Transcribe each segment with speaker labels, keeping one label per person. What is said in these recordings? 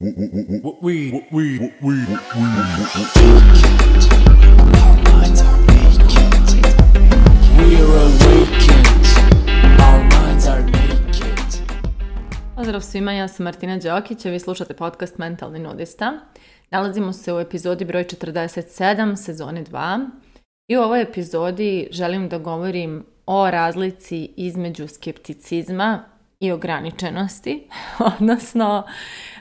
Speaker 1: Pozdrav svima, ja sam Martina Đokić, vi slušate podcast Mentalni nudista. Nalazimo se u epizodi broj 47, sezone 2. I u ovoj epizodi želim da govorim o razlici između skepticizma i ograničenosti, odnosno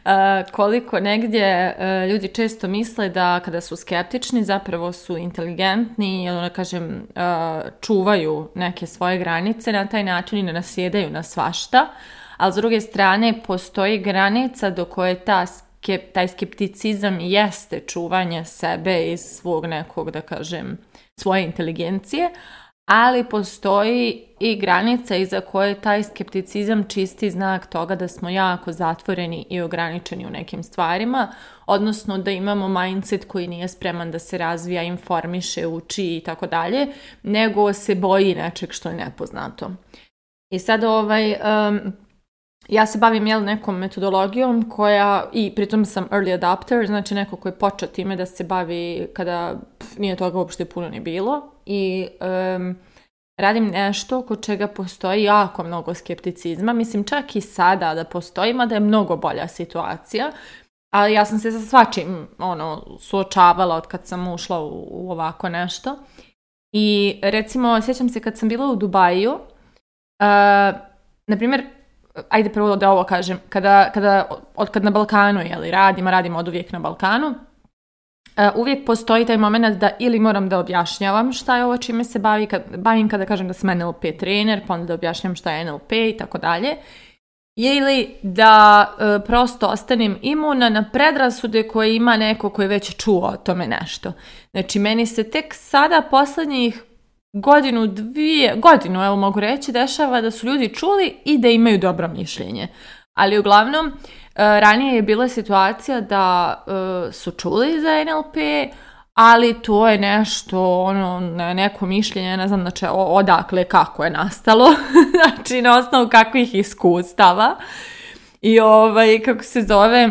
Speaker 1: e, koliko negdje e, ljudi često misle da kada su skeptični zapravo su inteligentni i ono, da kažem e, čuvaju neke svoje granice na taj način i ne nasjedaju na svašta, ali s druge strane postoji granica do koje taj skepticizam jeste čuvanje sebe iz svog nekog, da kažem, svoje inteligencije, ali postoji i granica iza koje taj skepticizam čisti znak toga da smo jako zatvoreni i ograničeni u nekim stvarima, odnosno da imamo mindset koji nije spreman da se razvija, informiše, uči i tako dalje, nego se boji nečeg što je nepoznato. I sad ovaj... ja se bavim jel, nekom metodologijom koja, i pritom sam early adapter, znači neko koji je počeo time da se bavi kada nije toga uopšte puno ni bilo, i radim nešto oko čega postoji jako mnogo skepticizma. Mislim, čak i sada da postoji, da je mnogo bolja situacija. A ja sam se sa svačim ono, suočavala od kad sam ušla u, ovako nešto. I recimo, sjećam se kad sam bila u Dubaju, uh, eh, na primjer, ajde prvo da ovo kažem, kada, kada, od kad na Balkanu jeli, radim, radimo radim od uvijek na Balkanu, E, uvijek postoji taj moment da ili moram da objašnjavam šta je ovo čime se bavi, kad, bavim kada kažem da sam NLP trener, pa onda da objašnjam šta je NLP i tako dalje. Ili da e, prosto ostanem imuna na predrasude koje ima neko koji već čuo o tome nešto. Znači, meni se tek sada posljednjih godinu, dvije, godinu, evo mogu reći, dešava da su ljudi čuli i da imaju dobro mišljenje. Ali uglavnom, E, ranije je bila situacija da e, su čuli za NLP, ali to je nešto, ono, neko mišljenje, ne znam, znači, odakle, kako je nastalo, znači, na osnovu kakvih iskustava. I ovaj, kako se zove,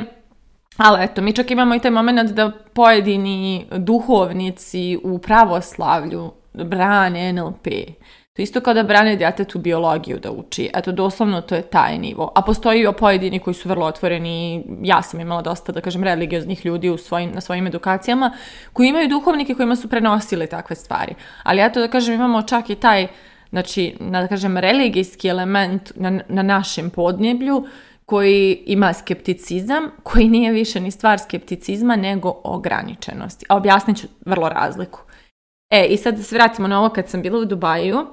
Speaker 1: ali eto, mi čak imamo i taj moment da pojedini duhovnici u pravoslavlju brane NLP. To isto kao da brane djetetu biologiju da uči. Eto, doslovno to je taj nivo. A postoji pojedini koji su vrlo otvoreni. Ja sam imala dosta, da kažem, religioznih ljudi u svojim, na svojim edukacijama koji imaju duhovnike kojima su prenosili takve stvari. Ali eto, da kažem, imamo čak i taj, znači, na, da kažem, religijski element na, na našem podnjeblju koji ima skepticizam, koji nije više ni stvar skepticizma, nego ograničenosti. A objasnit ću vrlo razliku. E, i sad da se vratimo na ovo kad sam bila u Dubaju,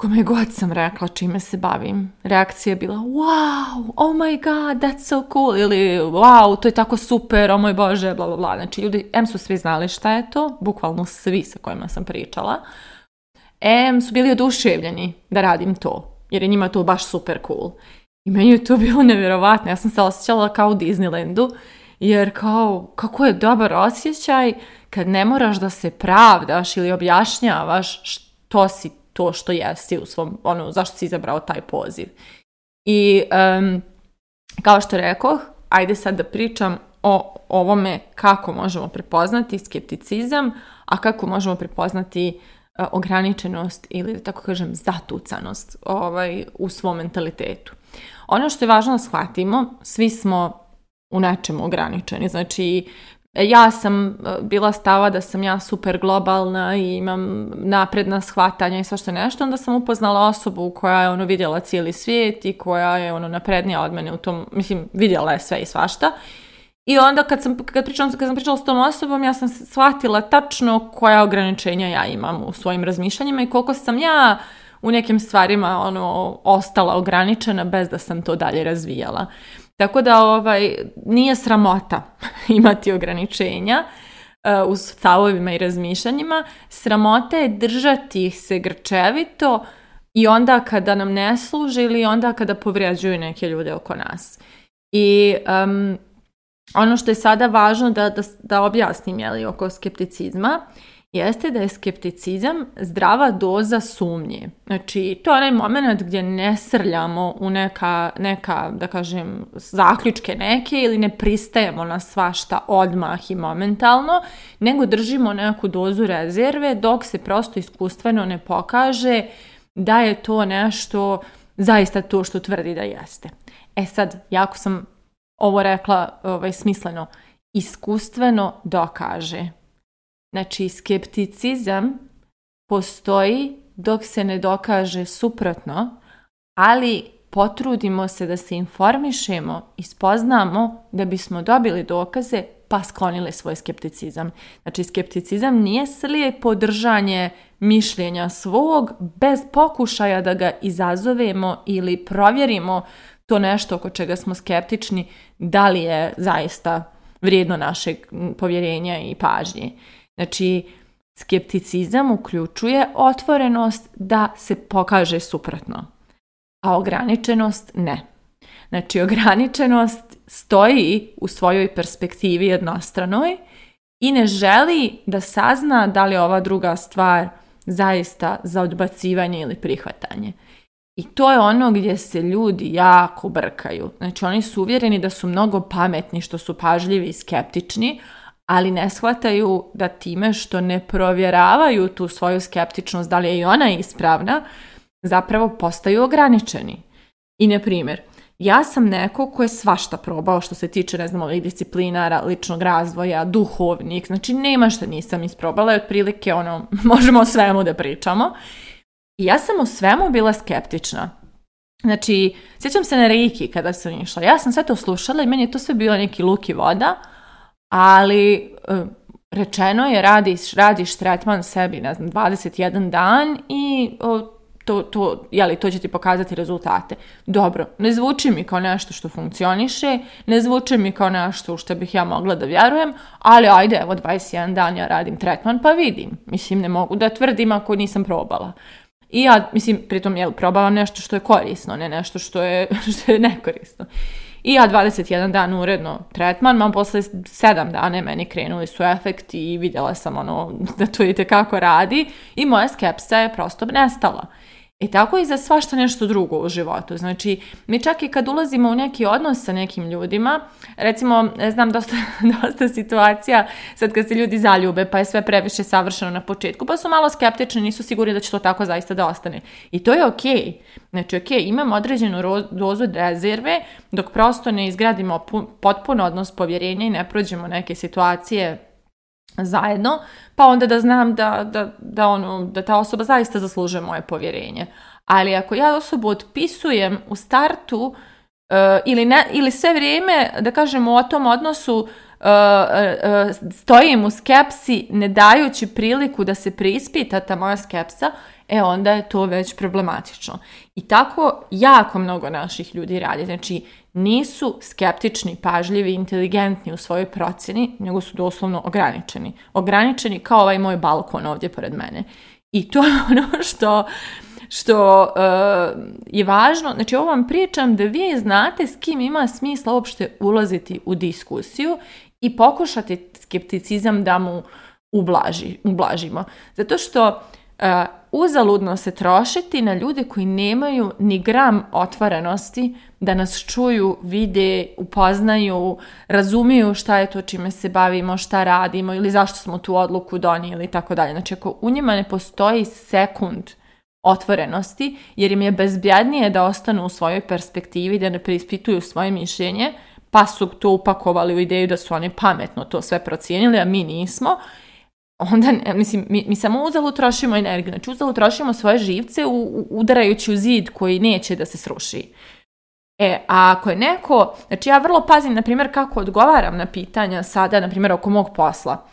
Speaker 1: Kome god sam rekla čime se bavim, reakcija je bila wow, oh my god, that's so cool ili wow, to je tako super, oh moj bože, bla bla bla. Znači ljudi, em su svi znali šta je to, bukvalno svi sa kojima sam pričala, em su bili oduševljeni da radim to, jer je njima to baš super cool. I meni je to bilo nevjerovatno, ja sam se osjećala kao u Disneylandu, jer kao, kako je dobar osjećaj kad ne moraš da se pravdaš ili objašnjavaš što si to što jesi u svom, ono, zašto si izabrao taj poziv. I kao što rekoh, ajde sad da pričam o ovome kako možemo prepoznati skepticizam, a kako možemo prepoznati e, ograničenost ili da tako kažem zatucanost ovaj, u svom mentalitetu. Ono što je važno da shvatimo, svi smo u nečemu ograničeni. Znači, E, ja sam e, bila stava da sam ja super globalna i imam napredna shvatanja i svašta nešto, onda sam upoznala osobu koja je ono vidjela cijeli svijet i koja je ono naprednija od mene u tom, mislim vidjela je sve i svašta. I onda kad sam, kad, pričam, kad sam pričala s tom osobom, ja sam shvatila tačno koja ograničenja ja imam u svojim razmišljanjima i koliko sam ja u nekim stvarima ono ostala ograničena bez da sam to dalje razvijala. Tako da ovaj, nije sramota imati ograničenja eh, u stavovima i razmišljanjima. Sramota je držati ih se grčevito i onda kada nam ne služi ili onda kada povrijeđuju neke ljude oko nas. I ono što je sada važno da, da, da objasnim je li, oko skepticizma jeste da je skepticizam zdrava doza sumnje. Znači, to je onaj moment gdje ne srljamo u neka, neka, da kažem, zaključke neke ili ne pristajemo na svašta odmah i momentalno, nego držimo neku dozu rezerve dok se prosto iskustveno ne pokaže da je to nešto zaista to što tvrdi da jeste. E sad, jako sam ovo rekla ovaj, smisleno, iskustveno dokaže. Znači, skepticizam postoji dok se ne dokaže suprotno, ali potrudimo se da se informišemo i spoznamo da bismo dobili dokaze pa sklonili svoj skepticizam. Znači, skepticizam nije slijepo podržanje mišljenja svog bez pokušaja da ga izazovemo ili provjerimo to nešto oko čega smo skeptični, da li je zaista vrijedno našeg povjerenja i pažnje. Znači, skepticizam uključuje otvorenost da se pokaže suprotno, a ograničenost ne. Znači, ograničenost stoji u svojoj perspektivi jednostranoj i ne želi da sazna da li je ova druga stvar zaista za odbacivanje ili prihvatanje. I to je ono gdje se ljudi jako brkaju. Znači, oni su uvjereni da su mnogo pametni, što su pažljivi i skeptični, ali ne shvataju da time što ne provjeravaju tu svoju skeptičnost, da li je i ona ispravna, zapravo postaju ograničeni. I na primjer, ja sam neko ko je svašta probao što se tiče, ne znam, disciplinara, ličnog razvoja, duhovnik, znači nema što nisam isprobala i otprilike ono, možemo o svemu da pričamo. I ja sam o svemu bila skeptična. Znači, sjećam se na Reiki kada sam išla. Ja sam sve to slušala i meni je to sve bilo neki luk i voda, ali e, rečeno je radiš, radiš tretman sebi, ne znam, 21 dan i to, to, jeli, to će ti pokazati rezultate. Dobro, ne zvuči mi kao nešto što funkcioniše, ne zvuči mi kao nešto u što bih ja mogla da vjerujem, ali ajde, evo 21 dan ja radim tretman pa vidim. Mislim, ne mogu da tvrdim ako nisam probala. I ja, mislim, pritom, jel, probavam nešto što je korisno, ne nešto što je, što je nekorisno. I ja 21 dan uredno tretman, mam posle 7 dana meni krenuli su efekti i vidjela sam ono da to i kako radi i moja skepsa je prosto nestala. I e tako i za svašta nešto drugo u životu. Znači, mi čak i kad ulazimo u neki odnos sa nekim ljudima, recimo, znam dosta, dosta situacija sad kad se ljudi zaljube pa je sve previše savršeno na početku, pa su malo skeptični, nisu sigurni da će to tako zaista da ostane. I to je okej. Okay. Znači, okej, okay, imam određenu dozu rezerve dok prosto ne izgradimo potpuno odnos povjerenja i ne prođemo neke situacije zajedno, pa onda da znam da, da, da, ono, da ta osoba zaista zaslužuje moje povjerenje. Ali ako ja osobu otpisujem u startu eh, ili, ne, ili sve vrijeme, da kažemo, o tom odnosu uh, eh, eh, stojim u skepsi ne dajući priliku da se prispita ta moja skepsa, e onda je to već problematično. I tako jako mnogo naših ljudi radi. Znači, nisu skeptični, pažljivi, inteligentni u svojoj procjeni, nego su doslovno ograničeni. Ograničeni kao ovaj moj balkon ovdje pored mene. I to je ono što što e, je važno, znači ovo vam pričam da vi znate s kim ima smisla uopšte ulaziti u diskusiju i pokušati skepticizam da mu ublaži, ublažimo. Zato što E, uzaludno se trošiti na ljude koji nemaju ni gram otvorenosti da nas čuju, vide, upoznaju, razumiju šta je to čime se bavimo, šta radimo ili zašto smo tu odluku donijeli i tako dalje. Znači ako u njima ne postoji sekund otvorenosti, jer im je bezbjednije da ostanu u svojoj perspektivi, da ne preispituju svoje mišljenje, pa su to upakovali u ideju da su oni pametno to sve procijenili, a mi nismo, onda, e, mislim, mi, mi samo uzalo trošimo energiju, znači uzalo trošimo svoje živce u, udarajući u zid koji neće da se sruši. E, a ako je neko, znači ja vrlo pazim, na primjer, kako odgovaram na pitanja sada, na primjer, oko mog posla.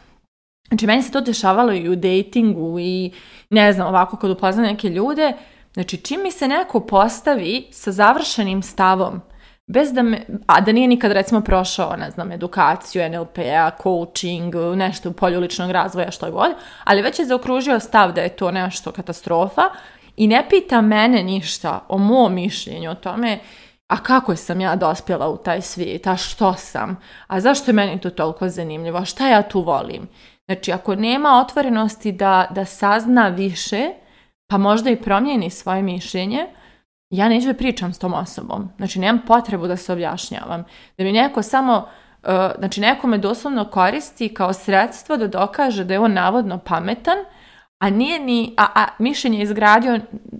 Speaker 1: Znači, meni se to dešavalo i u dejtingu i, ne znam, ovako kad upoznam neke ljude, znači čim mi se neko postavi sa završenim stavom, bez da me, a da nije nikad recimo prošao, ne znam, edukaciju, NLP-a, coaching, nešto u polju ličnog razvoja, što god, ali već je zaokružio stav da je to nešto katastrofa i ne pita mene ništa o mom mišljenju o tome a kako sam ja dospjela u taj svijet, a što sam, a zašto je meni to toliko zanimljivo, a šta ja tu volim. Znači, ako nema otvorenosti da, da sazna više, pa možda i promijeni svoje mišljenje, ja neću da pričam s tom osobom. Znači, nemam potrebu da se objašnjavam. Da mi neko samo, e, znači, neko me doslovno koristi kao sredstvo da dokaže da je on navodno pametan, a nije ni, a, a mišljenje je izgradio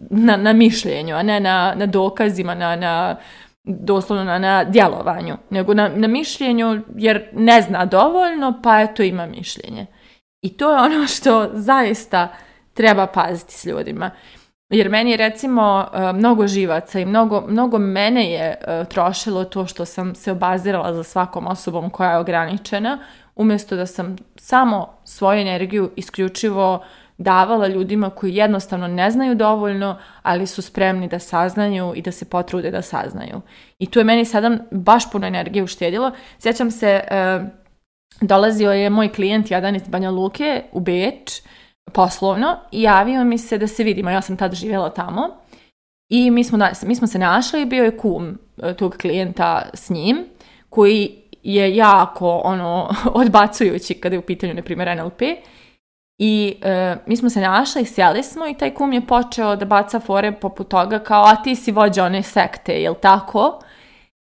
Speaker 1: na, na mišljenju, a ne na, na dokazima, na, na doslovno na, na djelovanju, nego na, na mišljenju jer ne zna dovoljno, pa eto ima mišljenje. I to je ono što zaista treba paziti s ljudima. Jer meni je recimo e, mnogo živaca i mnogo, mnogo mene je e, trošilo to što sam se obazirala za svakom osobom koja je ograničena, umjesto da sam samo svoju energiju isključivo davala ljudima koji jednostavno ne znaju dovoljno, ali su spremni da saznaju i da se potrude da saznaju. I tu je meni sada baš puno energije uštedilo. Sjećam se, e, dolazio je moj klijent jedan iz Banja Luke u Beč poslovno i javio mi se da se vidimo. Ja sam tad živjela tamo i mi smo, mi smo se našli bio je kum e, tog klijenta s njim koji je jako ono odbacujući kada je u pitanju na primjer NLP i e, mi smo se našli, sjeli smo i taj kum je počeo da baca fore poput toga kao a ti si vođa one sekte, jel tako?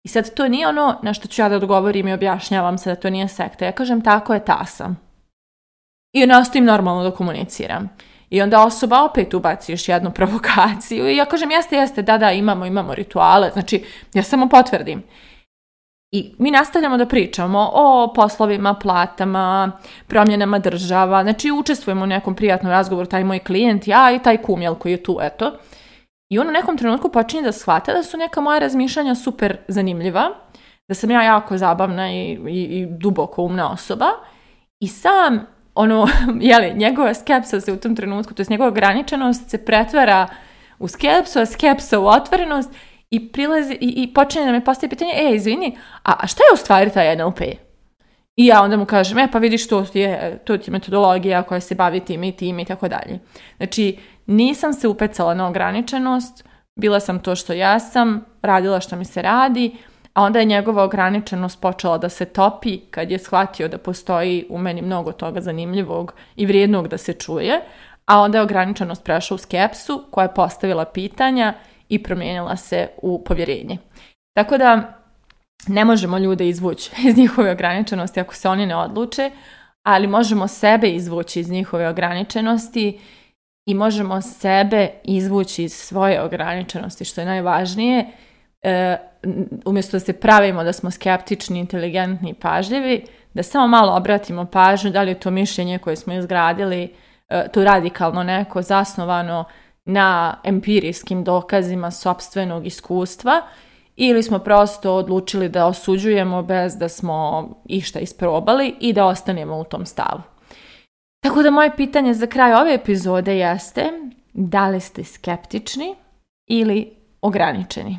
Speaker 1: I sad to nije ono na što ću ja da odgovorim i objašnjavam se da to nije sekta. Ja kažem tako je, ta i nastojim normalno da komuniciram. I onda osoba opet ubaci još jednu provokaciju i ja kažem jeste, jeste, da, da, imamo, imamo rituale, znači ja samo potvrdim. I mi nastavljamo da pričamo o poslovima, platama, promjenama država, znači učestvujemo u nekom prijatnom razgovoru, taj moj klijent, ja i taj kumjel koji je tu, eto. I on u nekom trenutku počinje da shvata da su neka moja razmišljanja super zanimljiva, da sam ja jako zabavna i, i, i duboko umna osoba i sam ono, jeli, njegova skepsa se u tom trenutku, to je njegova ograničenost se pretvara u skepsu, a skepsa u otvorenost i, prilazi, i, počinje da me postaje pitanje, e, izvini, a, a šta je u stvari ta NLP? I ja onda mu kažem, e pa vidiš, to je, to ti je metodologija koja se bavi tim i tim i tako dalje. Znači, nisam se upecala na ograničenost, bila sam to što ja sam, radila što mi se radi, a onda je njegova ograničenost počela da se topi kad je shvatio da postoji u meni mnogo toga zanimljivog i vrijednog da se čuje, a onda je ograničenost prešla u skepsu koja je postavila pitanja i promijenila se u povjerenje. Tako da ne možemo ljude izvući iz njihove ograničenosti ako se oni ne odluče, ali možemo sebe izvući iz njihove ograničenosti i možemo sebe izvući iz svoje ograničenosti, što je najvažnije, e, umjesto da se pravimo da smo skeptični, inteligentni i pažljivi, da samo malo obratimo pažnju da li je to mišljenje koje smo izgradili e, to radikalno neko zasnovano na empirijskim dokazima sopstvenog iskustva ili smo prosto odlučili da osuđujemo bez da smo išta isprobali i da ostanemo u tom stavu. Tako da moje pitanje za kraj ove epizode jeste da li ste skeptični ili ograničeni?